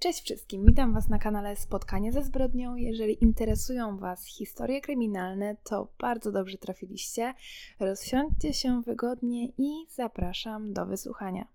Cześć wszystkim, witam Was na kanale Spotkanie ze zbrodnią. Jeżeli interesują Was historie kryminalne, to bardzo dobrze trafiliście. Rozsiądźcie się wygodnie i zapraszam do wysłuchania.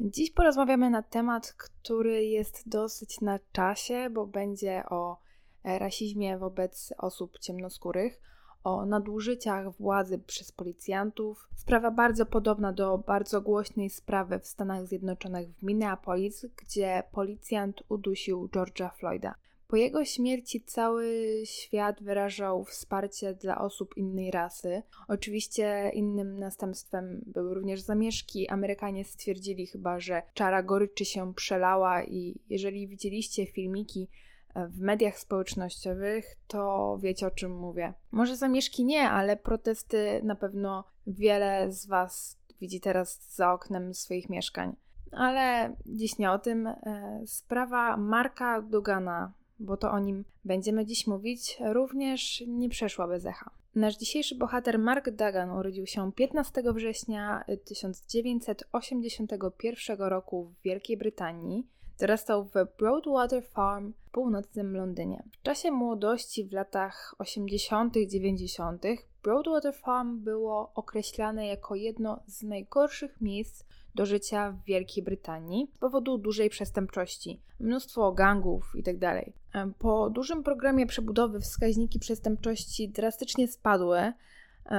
Dziś porozmawiamy na temat, który jest dosyć na czasie, bo będzie o rasizmie wobec osób ciemnoskórych o nadużyciach władzy przez policjantów. Sprawa bardzo podobna do bardzo głośnej sprawy w Stanach Zjednoczonych w Minneapolis, gdzie policjant udusił George'a Floyda. Po jego śmierci cały świat wyrażał wsparcie dla osób innej rasy. Oczywiście innym następstwem były również zamieszki. Amerykanie stwierdzili chyba, że czara goryczy się przelała i jeżeli widzieliście filmiki w mediach społecznościowych, to wiecie o czym mówię. Może zamieszki nie, ale protesty na pewno wiele z Was widzi teraz za oknem swoich mieszkań. Ale dziś nie o tym. E, sprawa Marka Dugana, bo to o nim będziemy dziś mówić, również nie przeszła bez echa. Nasz dzisiejszy bohater Mark Dugan urodził się 15 września 1981 roku w Wielkiej Brytanii. Dorastał w Broadwater Farm w północnym Londynie. W czasie młodości w latach 80., 90. Broadwater Farm było określane jako jedno z najgorszych miejsc do życia w Wielkiej Brytanii z powodu dużej przestępczości, mnóstwo gangów itd. Tak po dużym programie przebudowy wskaźniki przestępczości drastycznie spadły,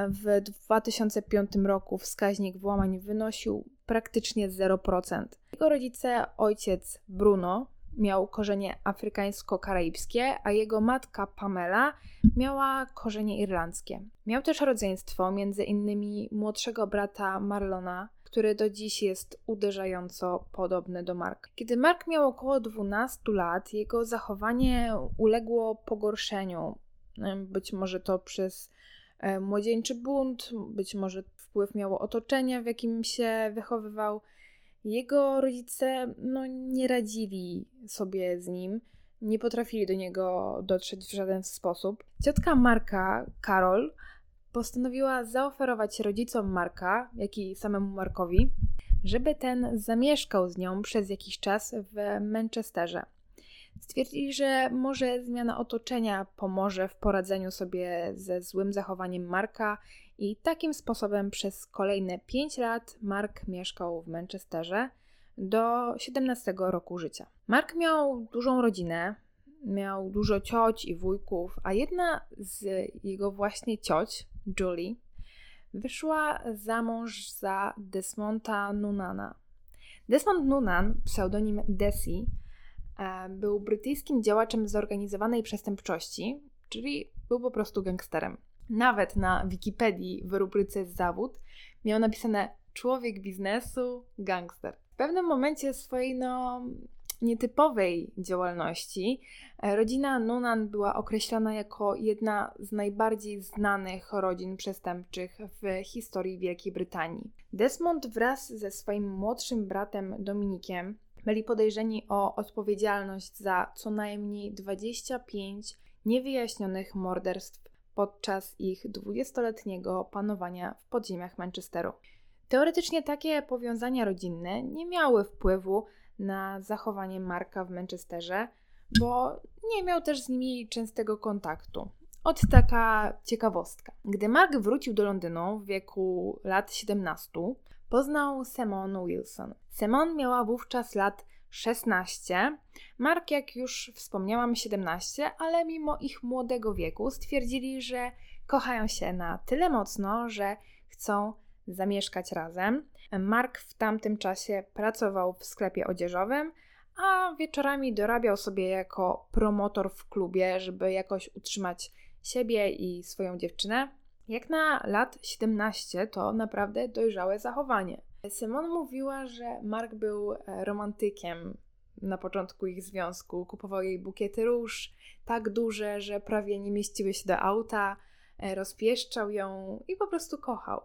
w 2005 roku wskaźnik włamań wynosił praktycznie 0%. Jego rodzice, ojciec Bruno, miał korzenie afrykańsko-karaibskie, a jego matka Pamela miała korzenie irlandzkie. Miał też rodzeństwo, między innymi młodszego brata Marlona, który do dziś jest uderzająco podobny do Mark. Kiedy Mark miał około 12 lat, jego zachowanie uległo pogorszeniu. Być może to przez E, młodzieńczy bunt, być może wpływ miało otoczenie, w jakim się wychowywał. Jego rodzice no, nie radzili sobie z nim, nie potrafili do niego dotrzeć w żaden sposób. Ciotka Marka, Karol, postanowiła zaoferować rodzicom Marka, jak i samemu Markowi, żeby ten zamieszkał z nią przez jakiś czas w Manchesterze. Stwierdzili, że może zmiana otoczenia pomoże w poradzeniu sobie ze złym zachowaniem Marka i takim sposobem przez kolejne 5 lat Mark mieszkał w Manchesterze do 17 roku życia. Mark miał dużą rodzinę, miał dużo cioć i wujków, a jedna z jego właśnie cioć, Julie, wyszła za mąż za Desmonta Nunana. Desmond Nunan, pseudonim Desi, E, był brytyjskim działaczem zorganizowanej przestępczości, czyli był po prostu gangsterem. Nawet na Wikipedii w rubryce zawód miał napisane człowiek biznesu, gangster. W pewnym momencie swojej no, nietypowej działalności e, rodzina Nunan była określana jako jedna z najbardziej znanych rodzin przestępczych w historii Wielkiej Brytanii. Desmond wraz ze swoim młodszym bratem Dominikiem byli podejrzeni o odpowiedzialność za co najmniej 25 niewyjaśnionych morderstw podczas ich dwudziestoletniego panowania w podziemiach Manchesteru. Teoretycznie takie powiązania rodzinne nie miały wpływu na zachowanie Marka w Manchesterze, bo nie miał też z nimi częstego kontaktu. Od taka ciekawostka. Gdy Mark wrócił do Londynu w wieku lat 17, poznał Simone Wilson. Simone miała wówczas lat 16, Mark, jak już wspomniałam, 17, ale mimo ich młodego wieku stwierdzili, że kochają się na tyle mocno, że chcą zamieszkać razem. Mark w tamtym czasie pracował w sklepie odzieżowym, a wieczorami dorabiał sobie jako promotor w klubie, żeby jakoś utrzymać siebie i swoją dziewczynę. Jak na lat 17 to naprawdę dojrzałe zachowanie. Simon mówiła, że Mark był e, romantykiem na początku ich związku. Kupował jej bukiety róż, tak duże, że prawie nie mieściły się do auta, e, rozpieszczał ją i po prostu kochał.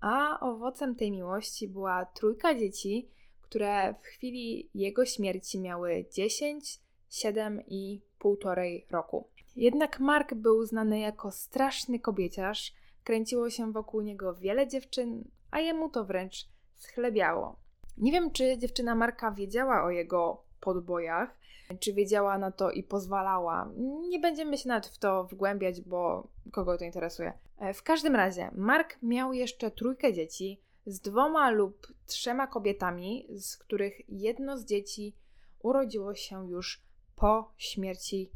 A owocem tej miłości była trójka dzieci, które w chwili jego śmierci miały 10, 7 i półtorej roku. Jednak Mark był znany jako straszny kobieciarz, kręciło się wokół niego wiele dziewczyn, a jemu to wręcz schlebiało. Nie wiem, czy dziewczyna Marka wiedziała o jego podbojach. Czy wiedziała na to i pozwalała? Nie będziemy się nawet w to wgłębiać, bo kogo to interesuje. E, w każdym razie, Mark miał jeszcze trójkę dzieci z dwoma lub trzema kobietami, z których jedno z dzieci urodziło się już po śmierci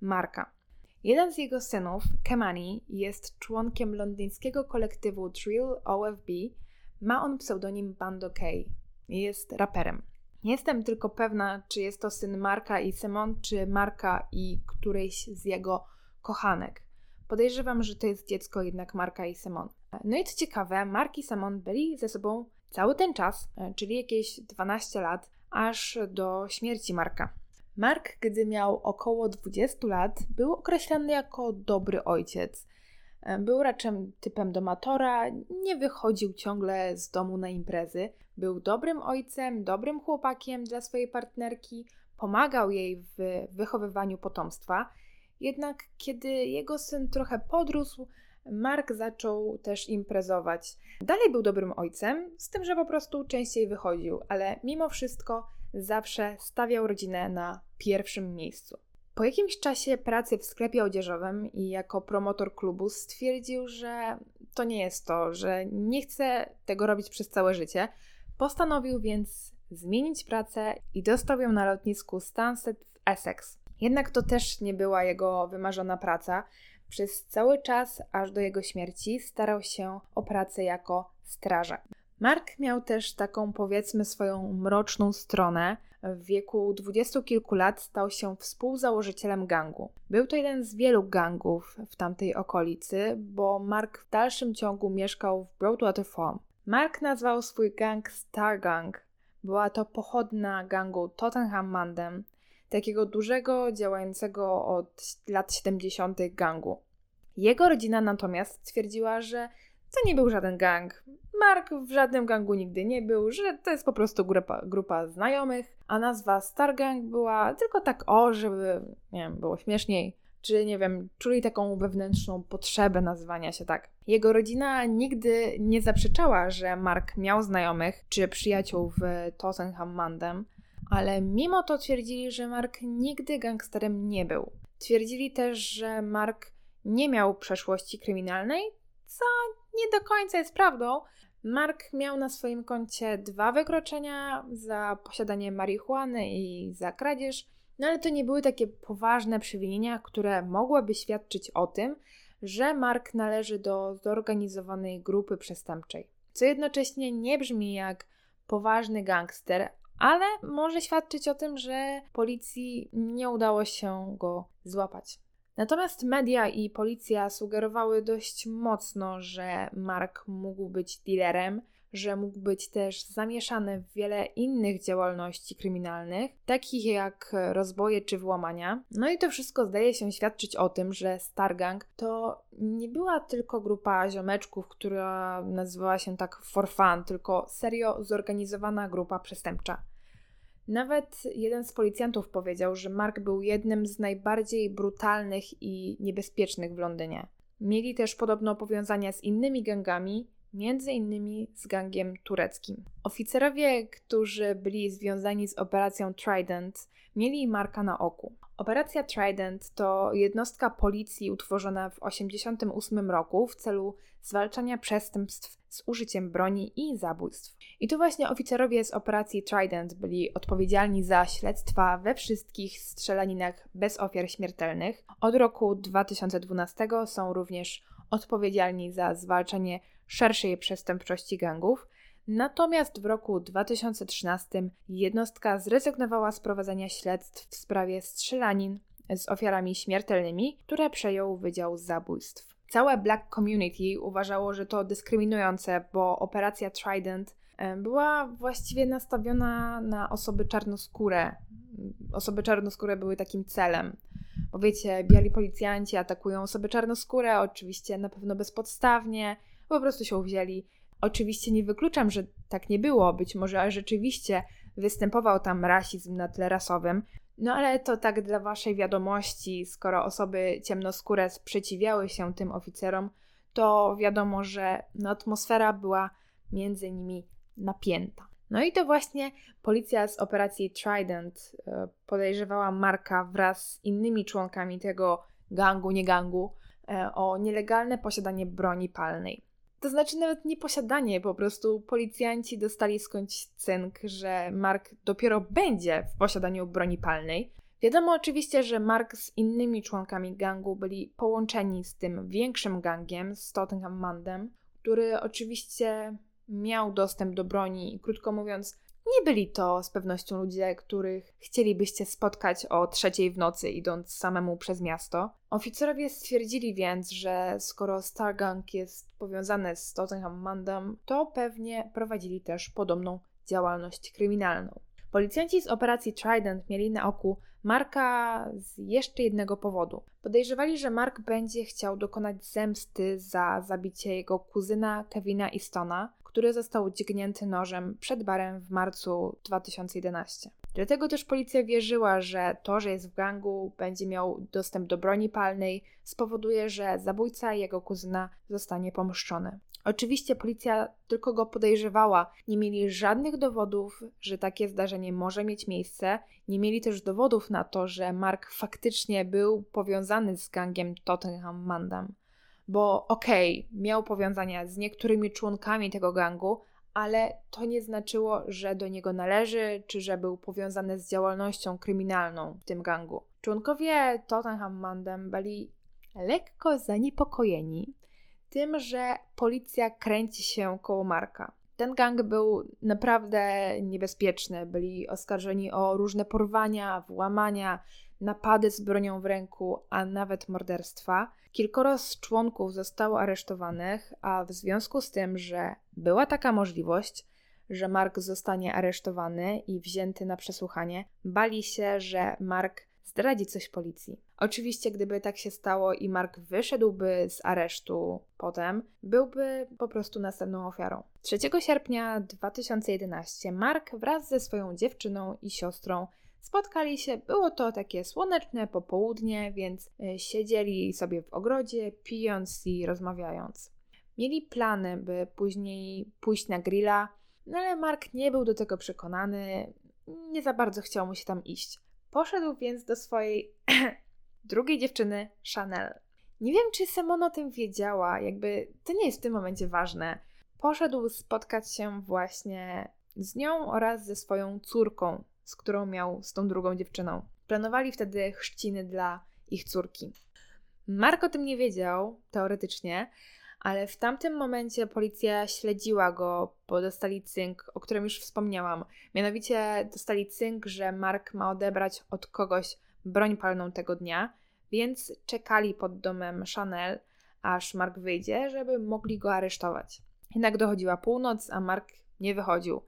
Marka. Jeden z jego synów, Kemani, jest członkiem londyńskiego kolektywu Drill OFB. Ma on pseudonim Bando K. Jest raperem. Nie jestem tylko pewna, czy jest to syn Marka i Simon, czy Marka i którejś z jego kochanek. Podejrzewam, że to jest dziecko jednak Marka i Simon. No i co ciekawe, Mark i Simon byli ze sobą cały ten czas, e, czyli jakieś 12 lat, aż do śmierci Marka. Mark, gdy miał około 20 lat, był określany jako dobry ojciec. E, był raczej typem domatora, nie wychodził ciągle z domu na imprezy. Był dobrym ojcem, dobrym chłopakiem dla swojej partnerki, pomagał jej w wychowywaniu potomstwa. Jednak kiedy jego syn trochę podrósł, Mark zaczął też imprezować. Dalej był dobrym ojcem, z tym, że po prostu częściej wychodził, ale mimo wszystko zawsze stawiał rodzinę na pierwszym miejscu. Po jakimś czasie pracy w sklepie odzieżowym i jako promotor klubu stwierdził, że to nie jest to, że nie chce tego robić przez całe życie. Postanowił więc zmienić pracę i dostał ją na lotnisku Stansted w Essex. Jednak to też nie była jego wymarzona praca. Przez cały czas, aż do jego śmierci, starał się o pracę jako strażak. Mark miał też taką, powiedzmy, swoją mroczną stronę. W wieku dwudziestu kilku lat stał się współzałożycielem gangu. Był to jeden z wielu gangów w tamtej okolicy, bo Mark w dalszym ciągu mieszkał w Broadwater Farm. Mark nazwał swój gang Star Gang. Była to pochodna gangu Tottenham Mandem, takiego dużego, działającego od lat 70. gangu. Jego rodzina natomiast stwierdziła, że to nie był żaden gang. Mark w żadnym gangu nigdy nie był, że to jest po prostu grupa, grupa znajomych, a nazwa Star Gang była tylko tak o, żeby, nie wiem, było śmieszniej, czy nie wiem, czuli taką wewnętrzną potrzebę nazywania się tak. Jego rodzina nigdy nie zaprzeczała, że Mark miał znajomych czy przyjaciół w Tottenham Mandem, ale mimo to twierdzili, że Mark nigdy gangsterem nie był. Twierdzili też, że Mark nie miał przeszłości kryminalnej, co nie do końca jest prawdą. Mark miał na swoim koncie dwa wykroczenia za posiadanie marihuany i za kradzież, no ale to nie były takie poważne przewinienia, które mogłyby świadczyć o tym, że Mark należy do zorganizowanej grupy przestępczej. Co jednocześnie nie brzmi jak poważny gangster, ale może świadczyć o tym, że policji nie udało się go złapać. Natomiast media i policja sugerowały dość mocno, że Mark mógł być dealerem, że mógł być też zamieszany w wiele innych działalności kryminalnych, takich jak rozboje czy włamania. No i to wszystko zdaje się świadczyć o tym, że Stargang to nie była tylko grupa ziomeczków, która nazywała się tak for fun, tylko serio zorganizowana grupa przestępcza. Nawet jeden z policjantów powiedział, że Mark był jednym z najbardziej brutalnych i niebezpiecznych w Londynie. Mieli też podobno powiązania z innymi gangami, między innymi z gangiem tureckim. Oficerowie, którzy byli związani z operacją Trident, mieli Marka na oku. Operacja Trident to jednostka policji utworzona w 1988 roku w celu zwalczania przestępstw z użyciem broni i zabójstw. I tu właśnie oficerowie z operacji Trident byli odpowiedzialni za śledztwa we wszystkich strzelaninach bez ofiar śmiertelnych. Od roku 2012 są również odpowiedzialni za zwalczanie szerszej przestępczości gangów. Natomiast w roku 2013 jednostka zrezygnowała z prowadzenia śledztw w sprawie strzelanin z ofiarami śmiertelnymi, które przejął Wydział Zabójstw. Całe Black Community uważało, że to dyskryminujące, bo operacja Trident e, była właściwie nastawiona na osoby czarnoskóre. Osoby czarnoskóre były takim celem. Bo wiecie, biali policjanci atakują osoby czarnoskóre, oczywiście na pewno bezpodstawnie, po prostu się uwzięli. Oczywiście nie wykluczam, że tak nie było, być może rzeczywiście występował tam rasizm na tle rasowym, no ale to tak dla waszej wiadomości, skoro osoby ciemnoskóre sprzeciwiały się tym oficerom, to wiadomo, że no, atmosfera była między nimi napięta. No i to właśnie policja z operacji Trident e, podejrzewała Marka wraz z innymi członkami tego gangu, nie gangu, e, o nielegalne posiadanie broni palnej. To znaczy nawet nie posiadanie, po prostu policjanci dostali skądś cynk, że Mark dopiero będzie w posiadaniu broni palnej. Wiadomo oczywiście, że Mark z innymi członkami gangu byli połączeni z tym większym gangiem, z Tottenham Mandem, który oczywiście miał dostęp do broni. Krótko mówiąc, nie byli to z pewnością ludzie, których chcielibyście spotkać o trzeciej w nocy, idąc samemu przez miasto. Oficerowie stwierdzili więc, że skoro Stargang jest powiązany z Tottenham Mandem, to pewnie prowadzili też podobną działalność kryminalną. Policjanci z operacji Trident mieli na oku Marka z jeszcze jednego powodu. Podejrzewali, że Mark będzie chciał dokonać zemsty za zabicie jego kuzyna Kevina Eastona, który został dźgnięty nożem przed barem w marcu 2011. Dlatego też policja wierzyła, że to, że jest w gangu, będzie miał dostęp do broni palnej, spowoduje, że zabójca jego kuzyna zostanie pomszczony. Oczywiście policja tylko go podejrzewała, nie mieli żadnych dowodów, że takie zdarzenie może mieć miejsce, nie mieli też dowodów na to, że Mark faktycznie był powiązany z gangiem Tottenham Mandam bo okej, okay, miał powiązania z niektórymi członkami tego gangu, ale to nie znaczyło, że do niego należy, czy że był powiązany z działalnością kryminalną w tym gangu. Członkowie Tottenham Mandem byli lekko zaniepokojeni tym, że policja kręci się koło Marka. Ten gang był naprawdę niebezpieczny. Byli oskarżeni o różne porwania, włamania, napady z bronią w ręku, a nawet morderstwa. Kilkoro z członków zostało aresztowanych, a w związku z tym, że była taka możliwość, że Mark zostanie aresztowany i wzięty na przesłuchanie, bali się, że Mark zdradzi coś policji. Oczywiście, gdyby tak się stało i Mark wyszedłby z aresztu potem, byłby po prostu następną ofiarą. 3 sierpnia 2011 Mark wraz ze swoją dziewczyną i siostrą Spotkali się, było to takie słoneczne popołudnie, więc e, siedzieli sobie w ogrodzie, pijąc i rozmawiając. Mieli plany, by później pójść na grilla, no ale Mark nie był do tego przekonany, nie za bardzo chciał mu się tam iść. Poszedł więc do swojej drugiej dziewczyny, Chanel. Nie wiem, czy Simona o tym wiedziała, jakby to nie jest w tym momencie ważne. Poszedł spotkać się właśnie z nią oraz ze swoją córką, z którą miał z tą drugą dziewczyną. Planowali wtedy chrzciny dla ich córki. Mark o tym nie wiedział, teoretycznie, ale w tamtym momencie policja śledziła go, bo dostali cynk, o którym już wspomniałam. Mianowicie dostali cynk, że Mark ma odebrać od kogoś broń palną tego dnia, więc czekali pod domem Chanel, aż Mark wyjdzie, żeby mogli go aresztować. Jednak dochodziła północ, a Mark nie wychodził.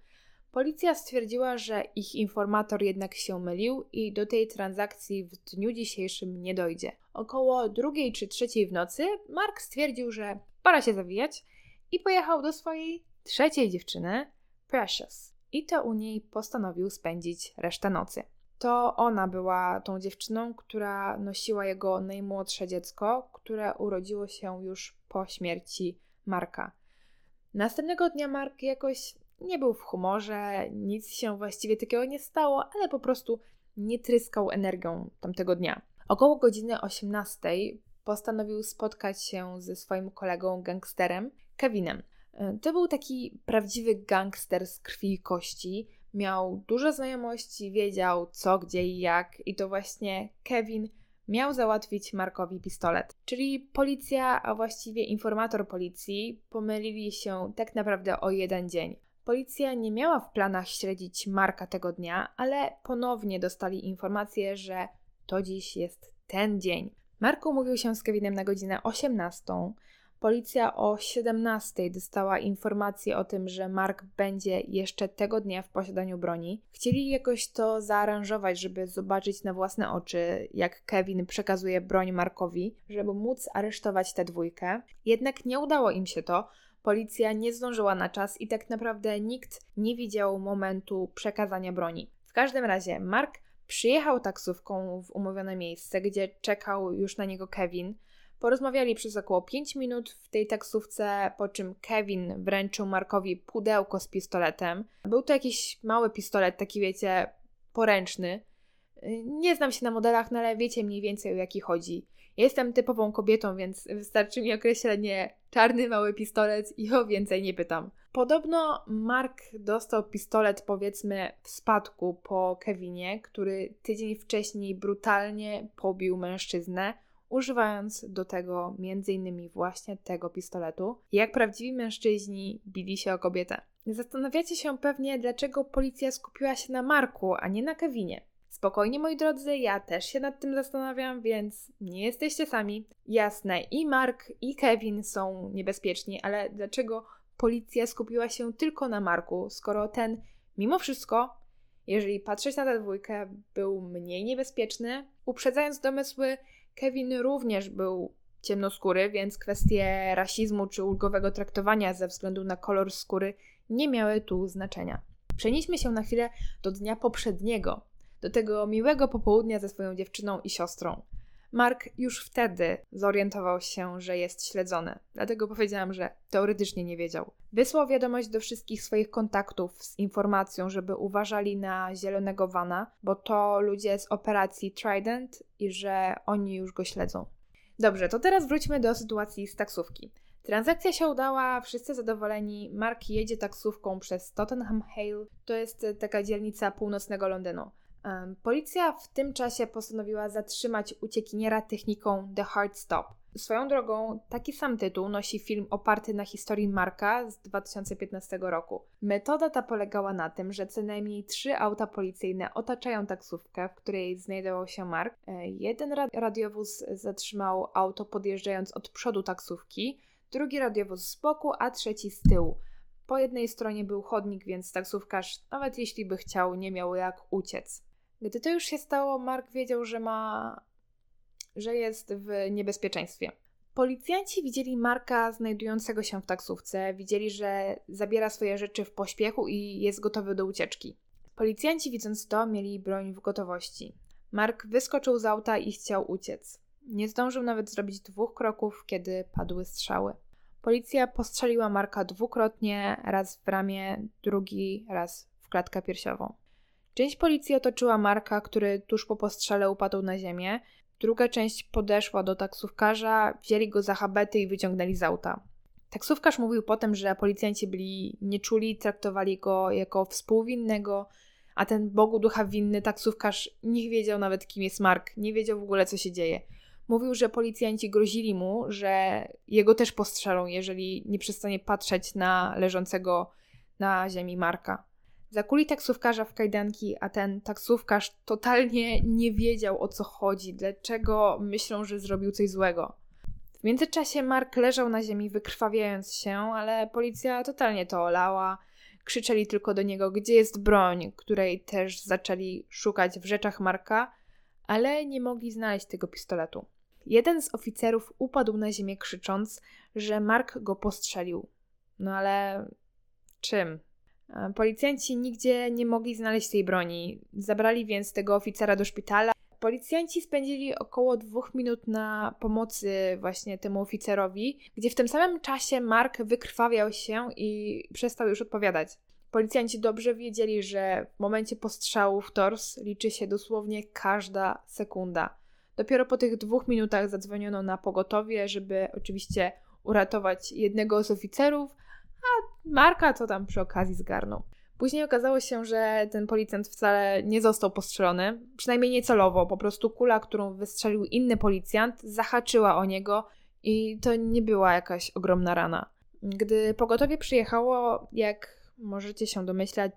Policja stwierdziła, że ich informator jednak się mylił i do tej transakcji w dniu dzisiejszym nie dojdzie. Około drugiej czy trzeciej w nocy Mark stwierdził, że pora się zawijać i pojechał do swojej trzeciej dziewczyny, Precious. I to u niej postanowił spędzić resztę nocy. To ona była tą dziewczyną, która nosiła jego najmłodsze dziecko, które urodziło się już po śmierci Marka. Następnego dnia Mark jakoś nie był w humorze, nic się właściwie takiego nie stało, ale po prostu nie tryskał energią tamtego dnia. Około godziny 18 postanowił spotkać się ze swoim kolegą gangsterem, Kevinem. E, to był taki prawdziwy gangster z krwi i kości. Miał dużo znajomości, wiedział co, gdzie i jak, i to właśnie Kevin miał załatwić Markowi pistolet. Czyli policja, a właściwie informator policji, pomylili się tak naprawdę o jeden dzień. Policja nie miała w planach śledzić Marka tego dnia, ale ponownie dostali informację, że to dziś jest ten dzień. Mark umówił się z Kevinem na godzinę 18. Policja o 17 dostała informację o tym, że Mark będzie jeszcze tego dnia w posiadaniu broni. Chcieli jakoś to zaaranżować, żeby zobaczyć na własne oczy, jak Kevin przekazuje broń Markowi, żeby móc aresztować tę dwójkę. Jednak nie udało im się to, Policja nie zdążyła na czas i tak naprawdę nikt nie widział momentu przekazania broni. W każdym razie Mark przyjechał taksówką w umówione miejsce, gdzie czekał już na niego Kevin. Porozmawiali przez około 5 minut w tej taksówce, po czym Kevin wręczył Markowi pudełko z pistoletem. Był to jakiś mały pistolet, taki wiecie, poręczny. Nie znam się na modelach, no ale wiecie mniej więcej o jaki chodzi. Jestem typową kobietą, więc wystarczy mi określenie czarny mały pistolet i o więcej nie pytam. Podobno Mark dostał pistolet powiedzmy w spadku po Kevinie, który tydzień wcześniej brutalnie pobił mężczyznę, używając do tego m.in. właśnie tego pistoletu. Jak prawdziwi mężczyźni bili się o kobietę. Zastanawiacie się pewnie, dlaczego policja skupiła się na Marku, a nie na Kevinie. Spokojnie, moi drodzy, ja też się nad tym zastanawiam, więc nie jesteście sami. Jasne, i Mark, i Kevin są niebezpieczni, ale dlaczego policja skupiła się tylko na Marku, skoro ten, mimo wszystko, jeżeli patrzeć na tę dwójkę, był mniej niebezpieczny? Uprzedzając domysły, Kevin również był ciemnoskóry, więc kwestie rasizmu czy ulgowego traktowania ze względu na kolor skóry nie miały tu znaczenia. Przenieśmy się na chwilę do dnia poprzedniego, do tego miłego popołudnia ze swoją dziewczyną i siostrą. Mark już wtedy zorientował się, że jest śledzony, dlatego powiedziałam, że teoretycznie nie wiedział. Wysłał wiadomość do wszystkich swoich kontaktów z informacją, żeby uważali na zielonego vana, bo to ludzie z operacji Trident i że oni już go śledzą. Dobrze, to teraz wróćmy do sytuacji z taksówki. Transakcja się udała, wszyscy zadowoleni. Mark jedzie taksówką przez Tottenham Hale, to jest taka dzielnica północnego Londynu. Policja w tym czasie postanowiła zatrzymać uciekiniera techniką The Hard Stop. Swoją drogą, taki sam tytuł nosi film oparty na historii Marka z 2015 roku. Metoda ta polegała na tym, że co najmniej trzy auta policyjne otaczają taksówkę, w której znajdował się Mark. E, jeden radiowóz zatrzymał auto podjeżdżając od przodu taksówki, drugi radiowóz z boku, a trzeci z tyłu. Po jednej stronie był chodnik, więc taksówkarz, nawet jeśli by chciał, nie miał jak uciec. Gdy to już się stało, Mark wiedział, że ma. że jest w niebezpieczeństwie. Policjanci widzieli Marka znajdującego się w taksówce, widzieli, że zabiera swoje rzeczy w pośpiechu i jest gotowy do ucieczki. Policjanci, widząc to, mieli broń w gotowości. Mark wyskoczył z auta i chciał uciec. Nie zdążył nawet zrobić dwóch kroków, kiedy padły strzały. Policja postrzeliła Marka dwukrotnie, raz w ramię, drugi raz w klatkę piersiową. Część policji otoczyła Marka, który tuż po postrzale upadł na ziemię. Druga część podeszła do taksówkarza, wzięli go za habety i wyciągnęli z auta. Taksówkarz mówił potem, że policjanci byli nieczuli, traktowali go jako współwinnego, a ten Bogu ducha winny taksówkarz nie wiedział nawet kim jest Mark, nie wiedział w ogóle co się dzieje. Mówił, że policjanci grozili mu, że jego też postrzelą, jeżeli nie przestanie patrzeć na leżącego na ziemi Marka. Zakuli taksówkarza w kajdanki, a ten taksówkarz totalnie nie wiedział o co chodzi, dlaczego myślą, że zrobił coś złego. W międzyczasie Mark leżał na ziemi wykrwawiając się, ale policja totalnie to olała. Krzyczeli tylko do niego, gdzie jest broń, której też zaczęli szukać w rzeczach Marka, ale nie mogli znaleźć tego pistoletu. Jeden z oficerów upadł na ziemię krzycząc, że Mark go postrzelił. No ale czym? Policjanci nigdzie nie mogli znaleźć tej broni. Zabrali więc tego oficera do szpitala. Policjanci spędzili około dwóch minut na pomocy właśnie temu oficerowi, gdzie w tym samym czasie Mark wykrwawiał się i przestał już odpowiadać. Policjanci dobrze wiedzieli, że w momencie postrzału w tors liczy się dosłownie każda sekunda. Dopiero po tych dwóch minutach zadzwoniono na pogotowie, żeby oczywiście uratować jednego z oficerów, a Marka to tam przy okazji zgarnął. Później okazało się, że ten policjant wcale nie został postrzelony, przynajmniej nie celowo, po prostu kula, którą wystrzelił inny policjant, zahaczyła o niego i to nie była jakaś ogromna rana. Gdy pogotowie przyjechało, jak możecie się domyślać,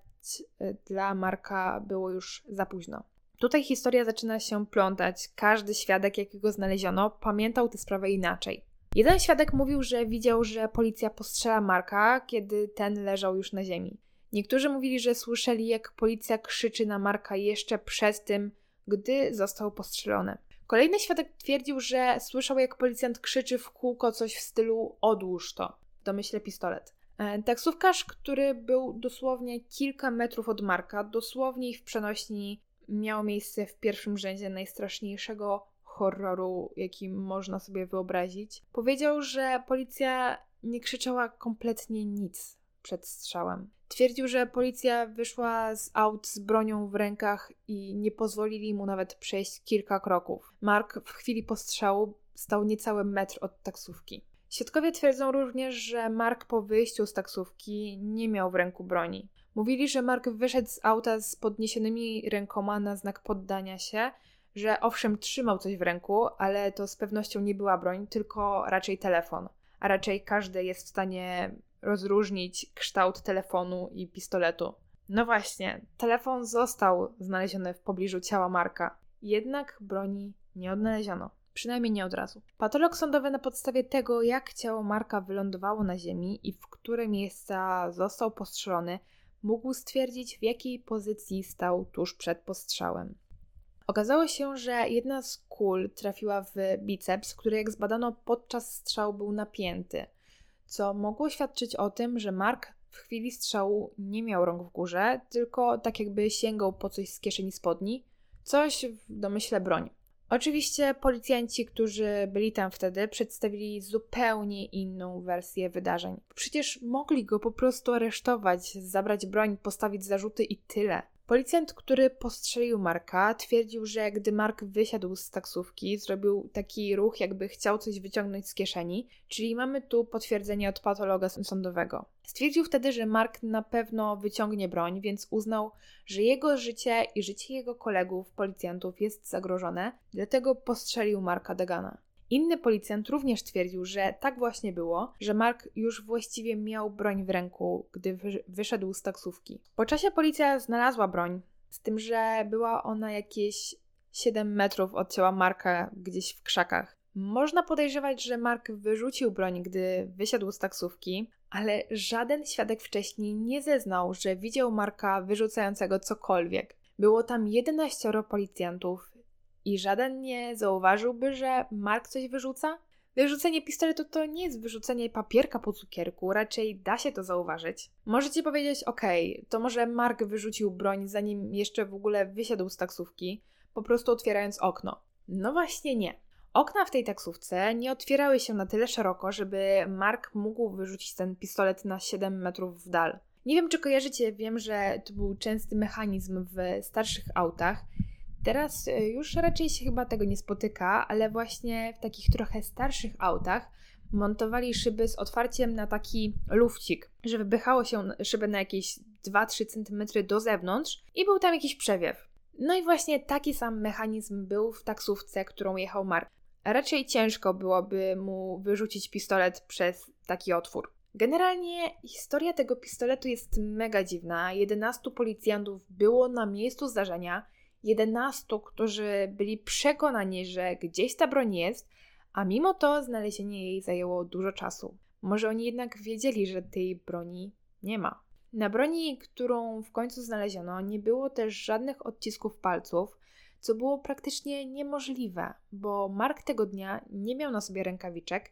dla Marka było już za późno. Tutaj historia zaczyna się plątać. Każdy świadek, jakiego znaleziono, pamiętał tę sprawę inaczej. Jeden świadek mówił, że widział, że policja postrzela Marka, kiedy ten leżał już na ziemi. Niektórzy mówili, że słyszeli, jak policja krzyczy na Marka jeszcze przed tym, gdy został postrzelony. Kolejny świadek twierdził, że słyszał, jak policjant krzyczy w kółko coś w stylu odłóż to. Domyślę pistolet. E, taksówkarz, który był dosłownie kilka metrów od Marka, dosłownie w przenośni miał miejsce w pierwszym rzędzie najstraszniejszego horroru, jaki można sobie wyobrazić. Powiedział, że policja nie krzyczała kompletnie nic przed strzałem. Twierdził, że policja wyszła z aut z bronią w rękach i nie pozwolili mu nawet przejść kilka kroków. Mark w chwili postrzału stał niecały metr od taksówki. Świadkowie twierdzą również, że Mark po wyjściu z taksówki nie miał w ręku broni. Mówili, że Mark wyszedł z auta z podniesionymi rękoma na znak poddania się, że owszem trzymał coś w ręku, ale to z pewnością nie była broń, tylko raczej telefon. A raczej każdy jest w stanie rozróżnić kształt telefonu i pistoletu. No właśnie, telefon został znaleziony w pobliżu ciała Marka, jednak broni nie odnaleziono. Przynajmniej nie od razu. Patolog sądowy na podstawie tego, jak ciało Marka wylądowało na ziemi i w które miejsca został postrzelony, mógł stwierdzić, w jakiej pozycji stał tuż przed postrzałem. Okazało się, że jedna z kul trafiła w biceps, który jak zbadano podczas strzału był napięty, co mogło świadczyć o tym, że Mark w chwili strzału nie miał rąk w górze, tylko tak jakby sięgał po coś z kieszeni spodni, coś w domyśle broń. Oczywiście policjanci, którzy byli tam wtedy, przedstawili zupełnie inną wersję wydarzeń. Przecież mogli go po prostu aresztować, zabrać broń, postawić zarzuty i tyle. Policjant, który postrzelił Marka, twierdził, że gdy Mark wysiadł z taksówki, zrobił taki ruch, jakby chciał coś wyciągnąć z kieszeni, czyli mamy tu potwierdzenie od patologa sądowego. Stwierdził wtedy, że Mark na pewno wyciągnie broń, więc uznał, że jego życie i życie jego kolegów, policjantów jest zagrożone, dlatego postrzelił Marka Degana. Inny policjant również twierdził, że tak właśnie było, że Mark już właściwie miał broń w ręku, gdy wyszedł z taksówki. Po czasie policja znalazła broń, z tym, że była ona jakieś 7 metrów od ciała Marka gdzieś w krzakach. Można podejrzewać, że Mark wyrzucił broń, gdy wysiadł z taksówki, ale żaden świadek wcześniej nie zeznał, że widział Marka wyrzucającego cokolwiek. Było tam 11 policjantów i żaden nie zauważyłby, że Mark coś wyrzuca? Wyrzucenie pistoletu to nie jest wyrzucenie papierka po cukierku, raczej da się to zauważyć. Możecie powiedzieć, okej, okay, to może Mark wyrzucił broń zanim jeszcze w ogóle wysiadł z taksówki, po prostu otwierając okno. No właśnie nie. Okna w tej taksówce nie otwierały się na tyle szeroko, żeby Mark mógł wyrzucić ten pistolet na 7 metrów w dal. Nie wiem, czy kojarzycie, wiem, że to był częsty mechanizm w starszych autach Teraz e, już raczej się chyba tego nie spotyka, ale właśnie w takich trochę starszych autach montowali szyby z otwarciem na taki lufcik, że wypychało się szybę na jakieś 2-3 cm do zewnątrz i był tam jakiś przewiew. No i właśnie taki sam mechanizm był w taksówce, którą jechał Mark. Raczej ciężko byłoby mu wyrzucić pistolet przez taki otwór. Generalnie historia tego pistoletu jest mega dziwna. 11 policjantów było na miejscu zdarzenia 11, którzy byli przekonani, że gdzieś ta broń jest, a mimo to znalezienie jej zajęło dużo czasu. Może oni jednak wiedzieli, że tej broni nie ma. Na broni, którą w końcu znaleziono, nie było też żadnych odcisków palców, co było praktycznie niemożliwe, bo Mark tego dnia nie miał na sobie rękawiczek,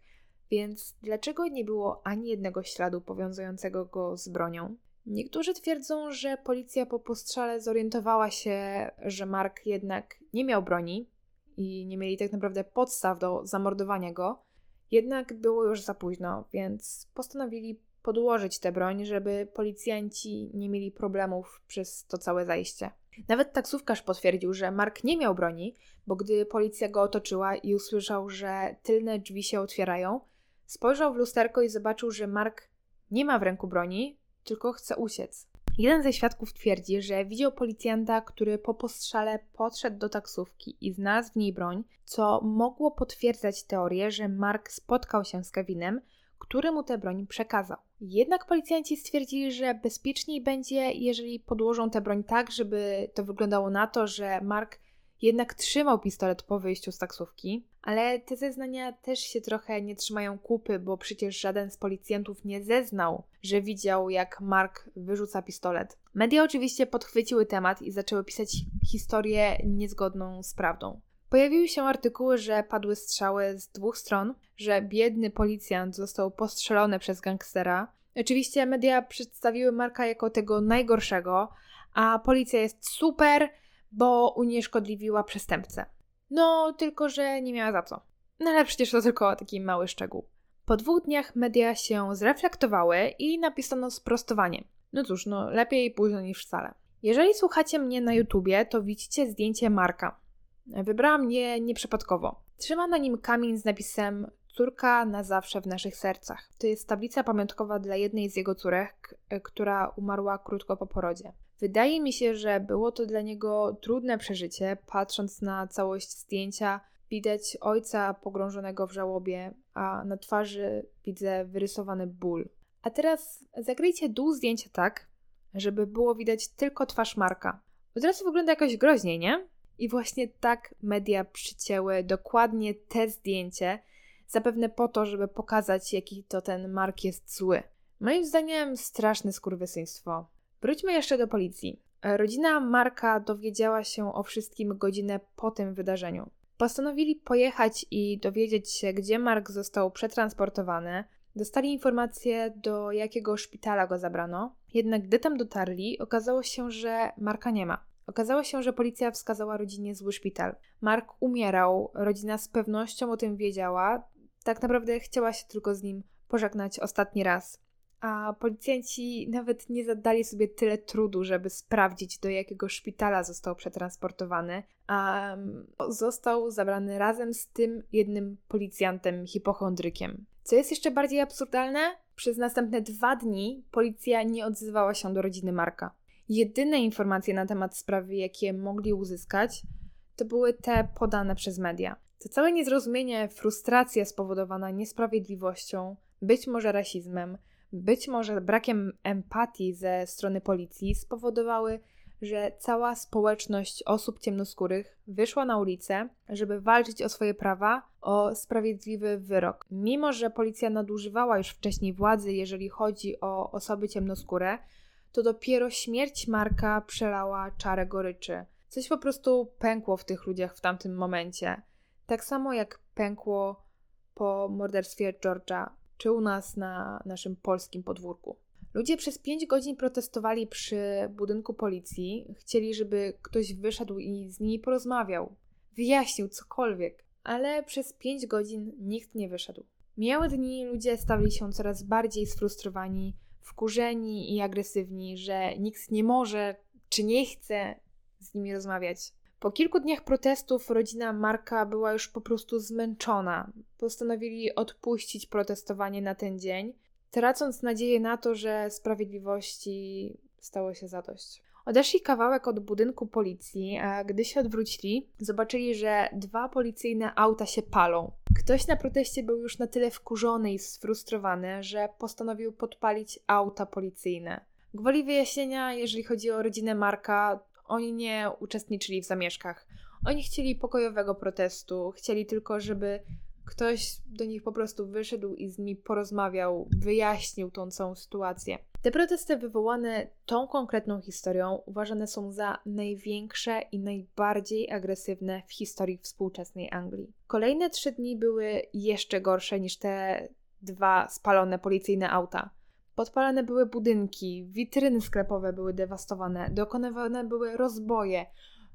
więc dlaczego nie było ani jednego śladu powiązującego go z bronią? Niektórzy twierdzą, że policja po postrzale zorientowała się, że Mark jednak nie miał broni i nie mieli tak naprawdę podstaw do zamordowania go. Jednak było już za późno, więc postanowili podłożyć tę broń, żeby policjanci nie mieli problemów przez to całe zajście. Nawet taksówkarz potwierdził, że Mark nie miał broni, bo gdy policja go otoczyła i usłyszał, że tylne drzwi się otwierają, spojrzał w lusterko i zobaczył, że Mark nie ma w ręku broni, tylko chce uciec. Jeden ze świadków twierdzi, że widział policjanta, który po postrzale podszedł do taksówki i znalazł w niej broń, co mogło potwierdzać teorię, że Mark spotkał się z Kevinem, który mu tę broń przekazał. Jednak policjanci stwierdzili, że bezpieczniej będzie, jeżeli podłożą tę broń tak, żeby to wyglądało na to, że Mark jednak trzymał pistolet po wyjściu z taksówki, ale te zeznania też się trochę nie trzymają kupy, bo przecież żaden z policjantów nie zeznał, że widział, jak Mark wyrzuca pistolet. Media oczywiście podchwyciły temat i zaczęły pisać historię niezgodną z prawdą. Pojawiły się artykuły, że padły strzały z dwóch stron, że biedny policjant został postrzelony przez gangstera. Oczywiście media przedstawiły Marka jako tego najgorszego, a policja jest super, bo unieszkodliwiła przestępcę. No, tylko że nie miała za co. No ale przecież to tylko taki mały szczegół. Po dwóch dniach media się zreflektowały i napisano sprostowanie. No cóż, no lepiej późno niż wcale. Jeżeli słuchacie mnie na YouTubie, to widzicie zdjęcie Marka. Wybrałam je nieprzypadkowo. Trzyma na nim kamień z napisem Córka na zawsze w naszych sercach. To jest tablica pamiątkowa dla jednej z jego córek, e, która umarła krótko po porodzie. Wydaje mi się, że było to dla niego trudne przeżycie, patrząc na całość zdjęcia. Widać ojca pogrążonego w żałobie, a na twarzy widzę wyrysowany ból. A teraz zakryjcie dół zdjęcia tak, żeby było widać tylko twarz Marka. Od razu wygląda jakoś groźniej, nie? I właśnie tak media przycięły dokładnie te zdjęcie, zapewne po to, żeby pokazać, jaki to ten Mark jest zły. Moim zdaniem straszne skurwysyństwo. Wróćmy jeszcze do policji. Rodzina Marka dowiedziała się o wszystkim godzinę po tym wydarzeniu. Postanowili pojechać i dowiedzieć się, gdzie Mark został przetransportowany. Dostali informację, do jakiego szpitala go zabrano. Jednak gdy tam dotarli, okazało się, że Marka nie ma. Okazało się, że policja wskazała rodzinie zły szpital. Mark umierał, rodzina z pewnością o tym wiedziała. Tak naprawdę chciała się tylko z nim pożegnać ostatni raz. A policjanci nawet nie zadali sobie tyle trudu, żeby sprawdzić, do jakiego szpitala został przetransportowany, a został zabrany razem z tym jednym policjantem hipochondrykiem. Co jest jeszcze bardziej absurdalne, przez następne dwa dni policja nie odzywała się do rodziny Marka. Jedyne informacje na temat sprawy, jakie mogli uzyskać, to były te podane przez media. To całe niezrozumienie, frustracja spowodowana niesprawiedliwością, być może rasizmem, być może brakiem empatii ze strony policji spowodowały, że cała społeczność osób ciemnoskórych wyszła na ulicę, żeby walczyć o swoje prawa, o sprawiedliwy wyrok. Mimo, że policja nadużywała już wcześniej władzy, jeżeli chodzi o osoby ciemnoskóre, to dopiero śmierć Marka przelała czarę goryczy. Coś po prostu pękło w tych ludziach w tamtym momencie. Tak samo jak pękło po morderstwie George'a, czy u nas na naszym polskim podwórku. Ludzie przez 5 godzin protestowali przy budynku policji, chcieli, żeby ktoś wyszedł i z nimi porozmawiał, wyjaśnił cokolwiek, ale przez 5 godzin nikt nie wyszedł. Mijały dni, ludzie stawali się coraz bardziej sfrustrowani, wkurzeni i agresywni, że nikt nie może czy nie chce z nimi rozmawiać. Po kilku dniach protestów rodzina Marka była już po prostu zmęczona. Postanowili odpuścić protestowanie na ten dzień, tracąc nadzieję na to, że sprawiedliwości stało się zadość. Odeszli kawałek od budynku policji, a gdy się odwrócili, zobaczyli, że dwa policyjne auta się palą. Ktoś na proteście był już na tyle wkurzony i sfrustrowany, że postanowił podpalić auta policyjne. Gwoli wyjaśnienia, jeżeli chodzi o rodzinę Marka, oni nie uczestniczyli w zamieszkach. Oni chcieli pokojowego protestu, chcieli tylko, żeby ktoś do nich po prostu wyszedł i z nimi porozmawiał, wyjaśnił tą całą sytuację. Te protesty wywołane tą konkretną historią uważane są za największe i najbardziej agresywne w historii współczesnej Anglii. Kolejne trzy dni były jeszcze gorsze niż te dwa spalone policyjne auta. Podpalane były budynki, witryny sklepowe były dewastowane, dokonywane były rozboje.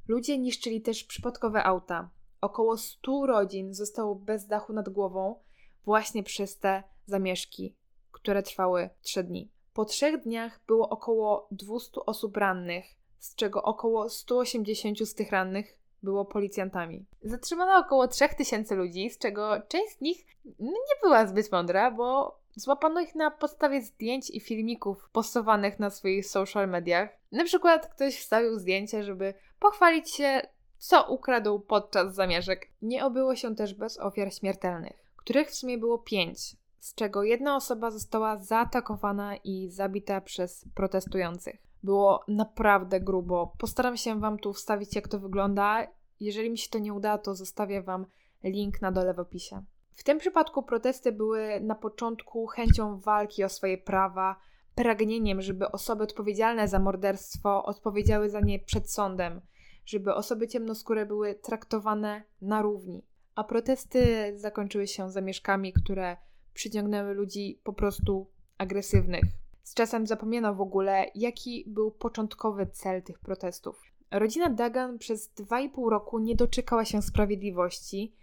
Ludzie niszczyli też przypadkowe auta. Około 100 rodzin zostało bez dachu nad głową właśnie przez te zamieszki, które trwały 3 dni. Po trzech dniach było około 200 osób rannych, z czego około 180 z tych rannych było policjantami. Zatrzymano około 3000 ludzi, z czego część z nich nie była zbyt mądra, bo Złapano ich na podstawie zdjęć i filmików postowanych na swoich social mediach. Na przykład ktoś wstawił zdjęcie, żeby pochwalić się, co ukradł podczas zamieszek. Nie obyło się też bez ofiar śmiertelnych, których w sumie było pięć, z czego jedna osoba została zaatakowana i zabita przez protestujących. Było naprawdę grubo. Postaram się Wam tu wstawić, jak to wygląda. Jeżeli mi się to nie uda, to zostawię Wam link na dole w opisie. W tym przypadku protesty były na początku chęcią walki o swoje prawa, pragnieniem, żeby osoby odpowiedzialne za morderstwo odpowiedziały za nie przed sądem, żeby osoby ciemnoskóre były traktowane na równi. A protesty zakończyły się zamieszkami, które przyciągnęły ludzi po prostu agresywnych. Z czasem zapomniano w ogóle, jaki był początkowy cel tych protestów. Rodzina Dagan przez 2,5 roku nie doczekała się sprawiedliwości.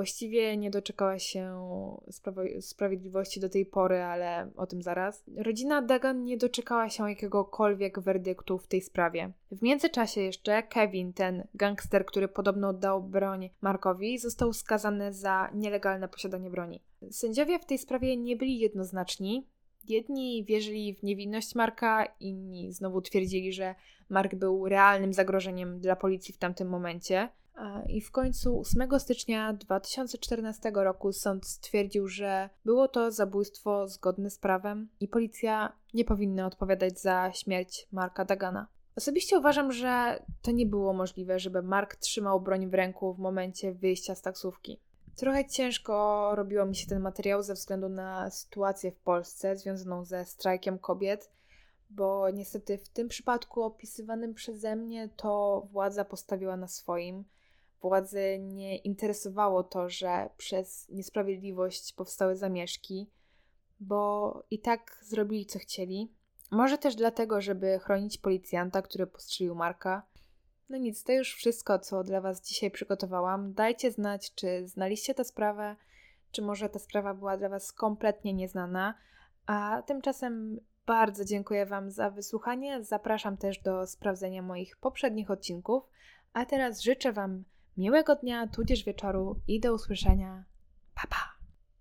Właściwie nie doczekała się sprawiedliwości do tej pory, ale o tym zaraz. Rodzina Dagan nie doczekała się jakiegokolwiek werdyktu w tej sprawie. W międzyczasie jeszcze Kevin, ten gangster, który podobno oddał broń Markowi, został skazany za nielegalne posiadanie broni. Sędziowie w tej sprawie nie byli jednoznaczni. Jedni wierzyli w niewinność Marka, inni znowu twierdzili, że Mark był realnym zagrożeniem dla policji w tamtym momencie. I w końcu 8 stycznia 2014 roku sąd stwierdził, że było to zabójstwo zgodne z prawem i policja nie powinna odpowiadać za śmierć Marka Dagana. Osobiście uważam, że to nie było możliwe, żeby Mark trzymał broń w ręku w momencie wyjścia z taksówki. Trochę ciężko robiło mi się ten materiał ze względu na sytuację w Polsce związaną ze strajkiem kobiet, bo niestety w tym przypadku opisywanym przeze mnie to władza postawiła na swoim. Władzy nie interesowało to, że przez niesprawiedliwość powstały zamieszki, bo i tak zrobili co chcieli. Może też dlatego, żeby chronić policjanta, który postrzelił Marka. No nic, to już wszystko, co dla Was dzisiaj przygotowałam. Dajcie znać, czy znaliście tę sprawę, czy może ta sprawa była dla Was kompletnie nieznana. A tymczasem bardzo dziękuję Wam za wysłuchanie. Zapraszam też do sprawdzenia moich poprzednich odcinków. A teraz życzę Wam miłego dnia, tudzież wieczoru i do usłyszenia. Pa, pa!